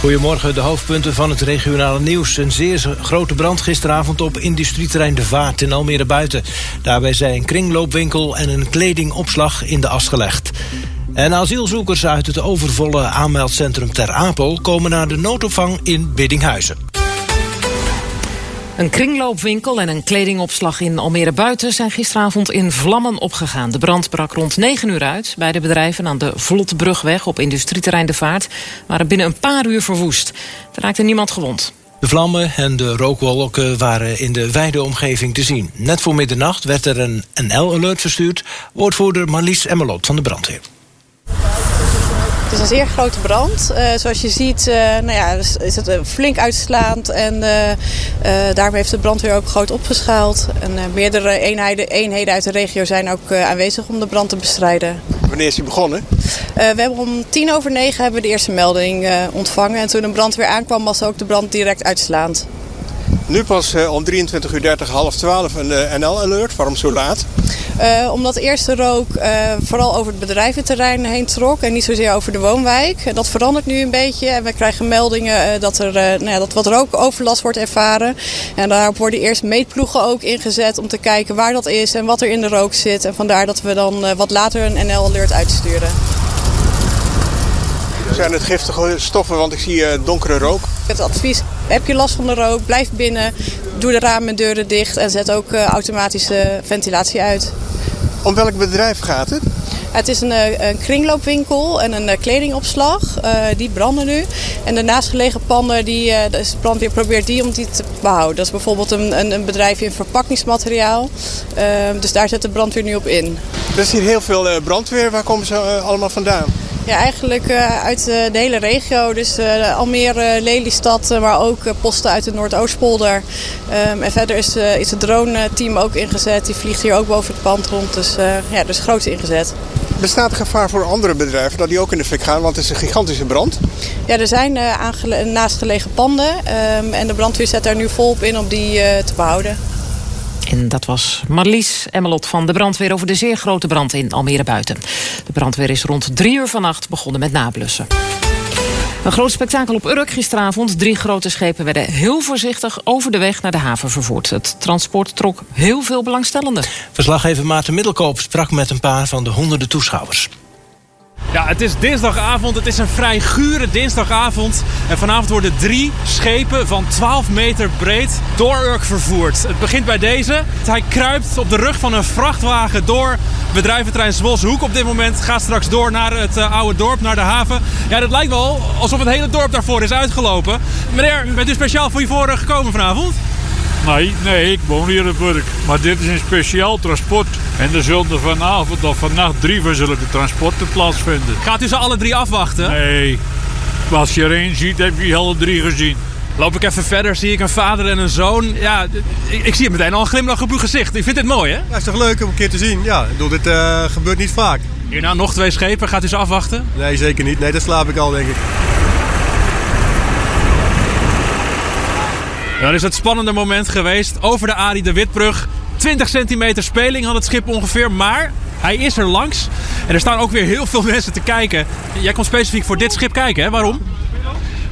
Goedemorgen, de hoofdpunten van het regionale nieuws. Een zeer grote brand gisteravond op industrieterrein De Vaart in Almere Buiten. Daarbij zijn een kringloopwinkel en een kledingopslag in de as gelegd. En asielzoekers uit het overvolle aanmeldcentrum Ter Apel... komen naar de noodopvang in Biddinghuizen. Een kringloopwinkel en een kledingopslag in Almere Buiten zijn gisteravond in vlammen opgegaan. De brand brak rond 9 uur uit. Beide bedrijven aan de Vlotbrugweg op industrieterrein De Vaart waren binnen een paar uur verwoest. Er raakte niemand gewond. De vlammen en de rookwolken waren in de wijde omgeving te zien. Net voor middernacht werd er een NL-alert verstuurd. Woordvoerder Marlies Emmelot van de brandweer. Het is een zeer grote brand. Uh, zoals je ziet uh, nou ja, is het uh, flink uitslaand en daarmee heeft de brandweer ook groot opgeschaald. En meerdere eenheden, eenheden uit de regio zijn ook aanwezig om de brand te bestrijden. Wanneer is die begonnen? we hebben om tien over negen hebben we de eerste melding ontvangen. En toen de brandweer aankwam was ook de brand direct uitslaand. Nu pas om 23 uur 30, half 12 een NL-alert. Waarom zo laat? Uh, omdat eerst de rook uh, vooral over het bedrijventerrein heen trok en niet zozeer over de woonwijk. Dat verandert nu een beetje en we krijgen meldingen uh, dat er nou ja, dat wat rookoverlast wordt ervaren. En daarop worden eerst meetploegen ook ingezet om te kijken waar dat is en wat er in de rook zit. En vandaar dat we dan wat later een NL-alert uitsturen. Zijn het giftige stoffen, want ik zie donkere rook? Het advies, heb je last van de rook, blijf binnen, doe de ramen en deuren dicht en zet ook automatische ventilatie uit. Om welk bedrijf gaat het? Het is een, een kringloopwinkel en een kledingopslag. Uh, die branden nu. En de naastgelegen panden, die, uh, de brandweer probeert die om die te behouden. Dat is bijvoorbeeld een, een, een bedrijf in verpakkingsmateriaal. Uh, dus daar zet de brandweer nu op in. Er is hier heel veel brandweer. Waar komen ze allemaal vandaan? Ja, eigenlijk uh, uit de hele regio. Dus uh, Almere, Lelystad, maar ook posten uit de Noordoostpolder. Um, en verder is, is het drone-team ook ingezet. Die vliegt hier ook boven het pand rond. Dus ja, dus groot ingezet. Bestaat gevaar voor andere bedrijven dat die ook in de fik gaan? Want het is een gigantische brand. Ja, er zijn naastgelegen panden. Um, en de brandweer zet daar nu volop in om die te behouden. En dat was Marlies Emmelot van de brandweer over de zeer grote brand in Almere Buiten. De brandweer is rond drie uur vannacht begonnen met nablussen. Een groot spektakel op Urk gisteravond. Drie grote schepen werden heel voorzichtig over de weg naar de haven vervoerd. Het transport trok heel veel belangstellenden. Verslaggever Maarten Middelkoop sprak met een paar van de honderden toeschouwers. Ja, het is dinsdagavond. Het is een vrij gure dinsdagavond. En vanavond worden drie schepen van 12 meter breed door Urk vervoerd. Het begint bij deze. Hij kruipt op de rug van een vrachtwagen door bedrijventerrein Zwolshoek. Op dit moment gaat straks door naar het uh, oude dorp, naar de haven. Ja, dat lijkt wel alsof het hele dorp daarvoor is uitgelopen. Meneer, bent u speciaal voor hiervoor gekomen vanavond? Nee, nee, ik woon hier in Burg. Maar dit is een speciaal transport. En er zullen vanavond of vannacht drie van zulke transporten plaatsvinden. Gaat u ze alle drie afwachten? Nee. Als je er één ziet, heb je alle drie gezien. Loop ik even verder, zie ik een vader en een zoon. Ja, ik, ik zie meteen al een glimlach op uw gezicht. Ik vind dit mooi, hè? Ja, is toch leuk om een keer te zien. Ja, ik bedoel, dit uh, gebeurt niet vaak. Hierna nog twee schepen. Gaat u ze afwachten? Nee, zeker niet. Nee, dat slaap ik al, denk ik. Dan is het spannende moment geweest over de Arie de Witbrug. 20 centimeter speling had het schip ongeveer, maar hij is er langs. En er staan ook weer heel veel mensen te kijken. Jij komt specifiek voor dit schip kijken, hè? Waarom?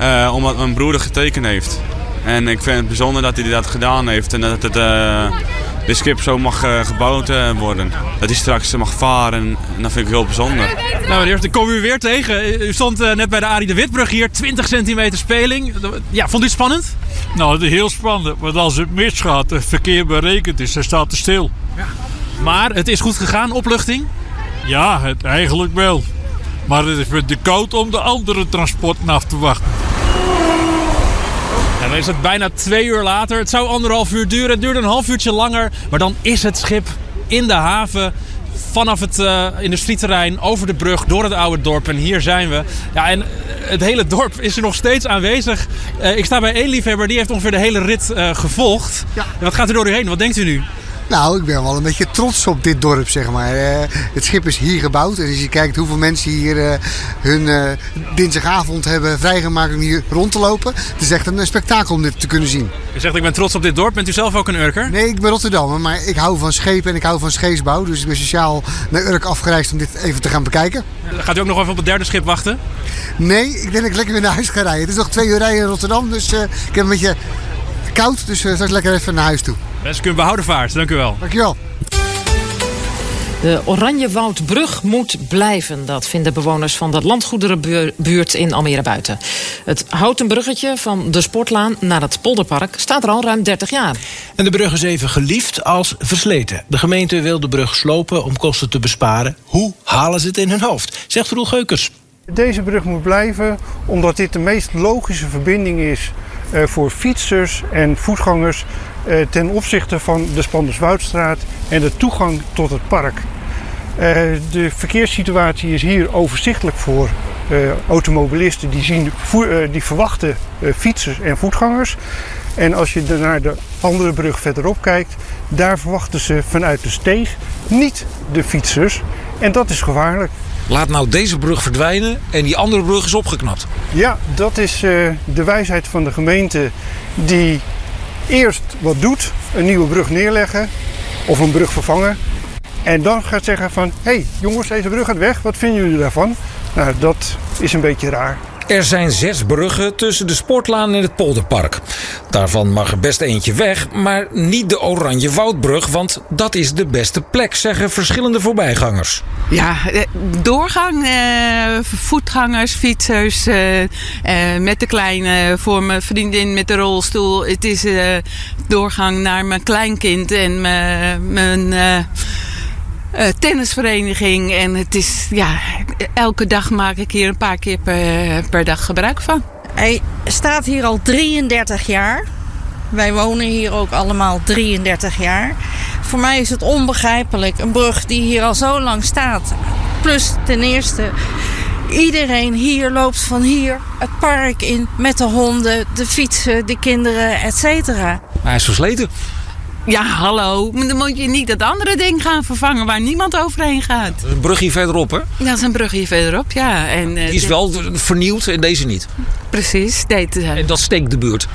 Uh, omdat mijn broer getekend heeft. En ik vind het bijzonder dat hij dat gedaan heeft en dat het uh, dit schip zo mag uh, gebouwd worden. Dat hij straks mag varen en dat vind ik heel bijzonder. Nou meneer, ik kom u weer tegen. U stond net bij de Arie de Witbrug hier, 20 centimeter speling. Ja, vond u het spannend? Nou, het is heel spannend. Want als het misgaat, het verkeer berekend is, dan staat het stil. Ja. Maar het is goed gegaan, opluchting? Ja, het, eigenlijk wel. Maar het is met de koud om de andere transporten af te wachten. En dan is het bijna twee uur later. Het zou anderhalf uur duren. Het duurde een half uurtje langer. Maar dan is het schip in de haven vanaf het uh, industrieterrein over de brug door het oude dorp. En hier zijn we. Ja, en het hele dorp is er nog steeds aanwezig. Uh, ik sta bij één liefhebber, die heeft ongeveer de hele rit uh, gevolgd. Ja. wat gaat er door u heen? Wat denkt u nu? Nou, ik ben wel een beetje trots op dit dorp, zeg maar. Eh, het schip is hier gebouwd. En als je kijkt hoeveel mensen hier eh, hun eh, dinsdagavond hebben vrijgemaakt om hier rond te lopen. Het is echt een spektakel om dit te kunnen zien. U zegt ik ben trots op dit dorp. Bent u zelf ook een Urker? Nee, ik ben Rotterdammer, maar ik hou van schepen en ik hou van scheepsbouw. Dus ik ben sociaal naar Urk afgereisd om dit even te gaan bekijken. Gaat u ook nog even op het derde schip wachten? Nee, ik denk dat ik lekker weer naar huis ga rijden. Het is nog twee uur rijden in Rotterdam, dus ik heb een beetje koud. Dus straks lekker even naar huis toe. Wens ik u een behouden vaart. Dank u wel. Dankjewel. De Oranjewoudbrug moet blijven. Dat vinden bewoners van de landgoederenbuurt in Almere Buiten. Het houten bruggetje van de Sportlaan naar het Polderpark staat er al ruim 30 jaar. En de brug is even geliefd als versleten. De gemeente wil de brug slopen om kosten te besparen. Hoe halen ze het in hun hoofd? Zegt Roel Geukers. Deze brug moet blijven omdat dit de meest logische verbinding is uh, voor fietsers en voetgangers ten opzichte van de Spanderswoudstraat en de toegang tot het park. Uh, de verkeerssituatie is hier overzichtelijk voor automobilisten die, zien, die verwachten fietsers en voetgangers. En als je naar de andere brug verderop kijkt, daar verwachten ze vanuit de steeg niet de fietsers. En dat is gevaarlijk. Laat nou deze brug verdwijnen en die andere brug is opgeknapt. Ja, dat is de wijsheid van de gemeente die eerst wat doet, een nieuwe brug neerleggen of een brug vervangen. En dan gaat zeggen van, hé hey, jongens, deze brug gaat weg, wat vinden jullie daarvan? Nou, dat is een beetje raar. Er zijn zes bruggen tussen de Sportlaan en het Polderpark. Daarvan mag er best eentje weg, maar niet de Oranje Woudbrug, want dat is de beste plek, zeggen verschillende voorbijgangers. Ja, doorgang, eh, voetgangers, fietsers, eh, eh, met de kleine, voor mijn vriendin met de rolstoel. Het is eh, doorgang naar mijn kleinkind en mijn uh, tennisvereniging. En het is, ja, elke dag maak ik hier een paar keer per, per dag gebruik van. Hij staat hier al 33 jaar. Wij wonen hier ook allemaal 33 jaar. Voor mij is het onbegrijpelijk. Een brug die hier al zo lang staat. Plus ten eerste, iedereen hier loopt van hier het park in met de honden, de fietsen, de kinderen, et cetera. Hij is versleten. Ja, hallo. Dan moet je niet dat andere ding gaan vervangen waar niemand overheen gaat. Een brugje verderop, hè? Dat is een brugje verderop, ja. En, uh, Die is wel vernieuwd en deze niet. Precies. Dit, uh, en dat steekt de buurt.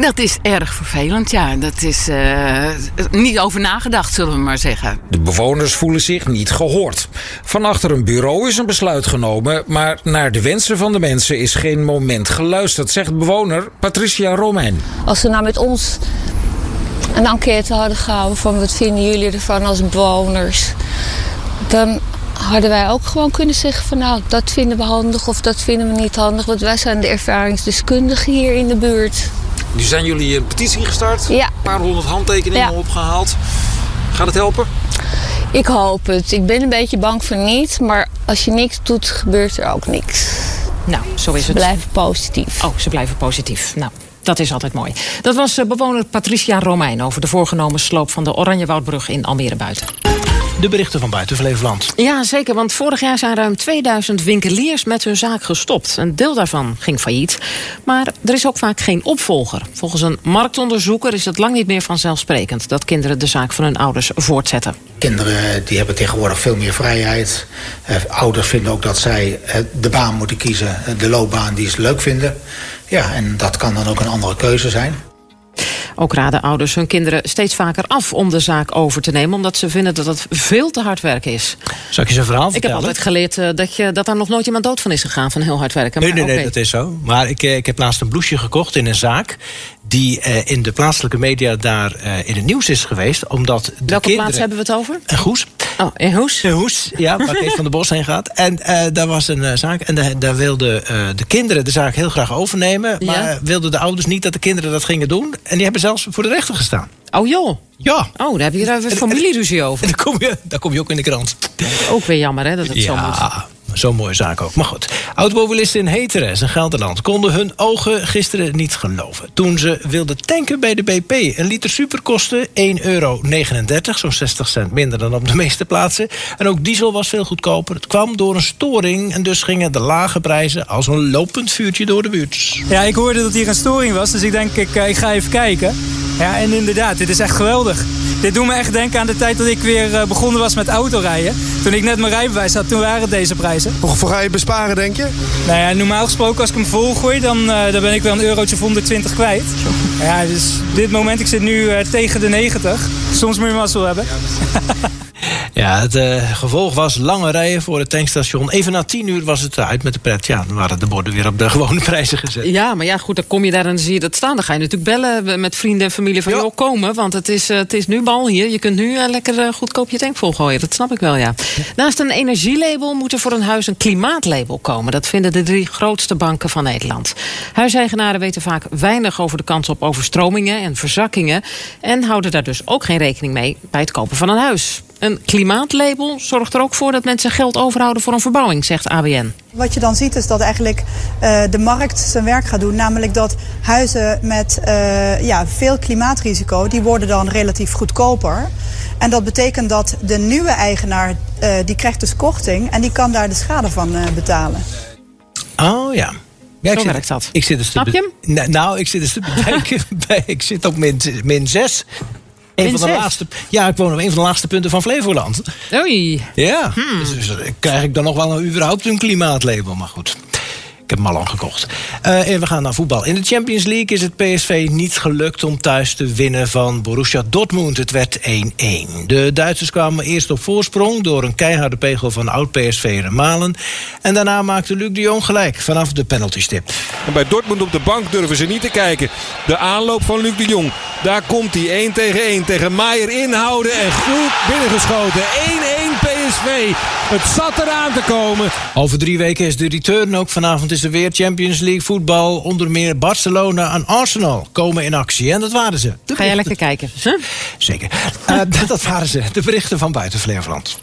Dat is erg vervelend, ja. Dat is uh, niet over nagedacht, zullen we maar zeggen. De bewoners voelen zich niet gehoord. Van achter een bureau is een besluit genomen, maar naar de wensen van de mensen is geen moment geluisterd, zegt bewoner Patricia Romein. Als ze nou met ons een enquête hadden gehouden van wat vinden jullie ervan als bewoners. Dan hadden wij ook gewoon kunnen zeggen van nou dat vinden we handig of dat vinden we niet handig. Want wij zijn de ervaringsdeskundigen hier in de buurt. Nu zijn jullie een petitie gestart. Ja. Een paar honderd handtekeningen ja. opgehaald. Gaat het helpen? Ik hoop het. Ik ben een beetje bang voor niet. Maar als je niks doet, gebeurt er ook niks. Nou, zo is ze het. Ze blijven positief. Oh, ze blijven positief. Nou, dat is altijd mooi. Dat was bewoner Patricia Romein over de voorgenomen sloop van de Oranjewoudbrug in Almere Buiten. De berichten van buiten Flevoland. Ja, zeker, want vorig jaar zijn ruim 2000 winkeliers met hun zaak gestopt. Een deel daarvan ging failliet. Maar er is ook vaak geen opvolger. Volgens een marktonderzoeker is het lang niet meer vanzelfsprekend dat kinderen de zaak van hun ouders voortzetten. Kinderen die hebben tegenwoordig veel meer vrijheid. Eh, ouders vinden ook dat zij eh, de baan moeten kiezen, de loopbaan die ze leuk vinden. Ja, en dat kan dan ook een andere keuze zijn. Ook raden ouders hun kinderen steeds vaker af om de zaak over te nemen... omdat ze vinden dat het veel te hard werken is. Zal ik je zo'n verhaal vertellen? Ik heb altijd geleerd uh, dat, je, dat daar nog nooit iemand dood van is gegaan... van heel hard werken. Nee, nee, nee, okay. dat is zo. Maar ik, ik heb laatst een blouseje gekocht in een zaak... die uh, in de plaatselijke media daar uh, in het nieuws is geweest. Omdat de Welke kinderen... plaats hebben we het over? Een Goes. Oh, in Hoes? In Hoes, ja, waar Kees van der Bos heen gaat. En daar was een zaak en daar, daar wilden de kinderen de zaak heel graag overnemen... maar Ja. wilden de ouders niet dat de kinderen dat gingen doen. En die hebben zelfs voor de rechter gestaan. Oh joh. Ja. Oh, daar heb je daar even familieruzie over. En dan kom je, dan kom je ook in de krant. Ook weer jammer hè, dat het zo moet. Zo'n mooie zaak ook. Maar goed, automobilisten in Heteres en Gelderland konden hun ogen gisteren niet geloven. Toen ze wilden tanken bij de BP. Een liter super kostte 1,39 euro, zo'n 60 cent minder dan op de meeste plaatsen. En ook diesel was veel goedkoper. Het kwam door een storing en dus gingen de lage prijzen als een lopend vuurtje door de buurt. Ja, ik hoorde dat hier een storing was, dus ik denk ik, eh, ik ga even kijken. Ja, en inderdaad, dit is echt geweldig. Dit doet me echt denken aan de tijd dat ik weer eh, begonnen was met autorijden. Toen ik net mijn rijbewijs had, toen waren deze prijzen. Hoeveel ga je besparen, denk je? Nou ja, normaal gesproken als ik hem volgooi, dan, uh, dan ben ik wel een eurotje of 120 kwijt. Ja, dus dit moment, ik zit nu uh, tegen de 90. Soms moet je mazzel hebben. Ja, het uh, gevolg was lange rijen voor het tankstation. Even na tien uur was het uit met de pret. Ja, dan waren de borden weer op de gewone prijzen gezet. Ja, maar ja, goed, dan kom je daar en zie je dat staan. Dan ga je natuurlijk bellen met vrienden en familie van... joh, komen, want het is, uh, het is nu bal hier. Je kunt nu uh, lekker goedkoop je tank volgooien. Dat snap ik wel, ja. Naast een energielabel moet er voor een huis een klimaatlabel komen. Dat vinden de drie grootste banken van Nederland. Huiseigenaren weten vaak weinig over de kans op overstromingen en verzakkingen... en houden daar dus ook geen rekening mee bij het kopen van een huis. Een klimaatlabel zorgt er ook voor dat mensen geld overhouden voor een verbouwing, zegt ABN. Wat je dan ziet is dat eigenlijk uh, de markt zijn werk gaat doen. Namelijk dat huizen met uh, ja, veel klimaatrisico, die worden dan relatief goedkoper. En dat betekent dat de nieuwe eigenaar, uh, die krijgt dus korting en die kan daar de schade van betalen. Oh ja. Ja, ik Zo werkt dat. Ik zit dus Snap je hem? Nou, ik zit dus te bedenken bij. Ik zit op min, min 6. Een van de laatste, ja, ik woon op een van de laagste punten van Flevoland. Oei. Ja, hmm. dus, dus, krijg ik dan nog wel een, überhaupt een klimaatlabel. Maar goed. Ik heb hem al lang gekocht. Uh, en we gaan naar voetbal. In de Champions League is het PSV niet gelukt om thuis te winnen van Borussia Dortmund. Het werd 1-1. De Duitsers kwamen eerst op voorsprong door een keiharde pegel van oud-PSV Malen. En daarna maakte Luc de Jong gelijk vanaf de penaltystip. En bij Dortmund op de bank durven ze niet te kijken. De aanloop van Luc de Jong. Daar komt hij 1 tegen 1 tegen Maier inhouden en goed binnengeschoten. 1-1 PSV. Het zat eraan te komen. Over drie weken is de return ook vanavond is er weer Champions League voetbal. Onder meer Barcelona en Arsenal komen in actie. En dat waren ze. Ga jij lekker kijken? Huh? Zeker. Uh, dat waren ze. De berichten van buiten Flevoland.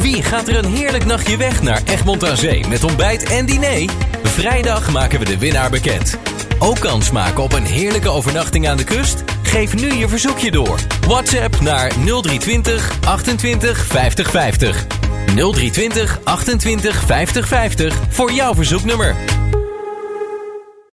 Wie gaat er een heerlijk nachtje weg naar Egmond aan Zee met ontbijt en diner? Vrijdag maken we de winnaar bekend. Ook kans maken op een heerlijke overnachting aan de kust? Geef nu je verzoekje door. WhatsApp naar 0320 28 50 50. 0320 28 50 50 voor jouw verzoeknummer.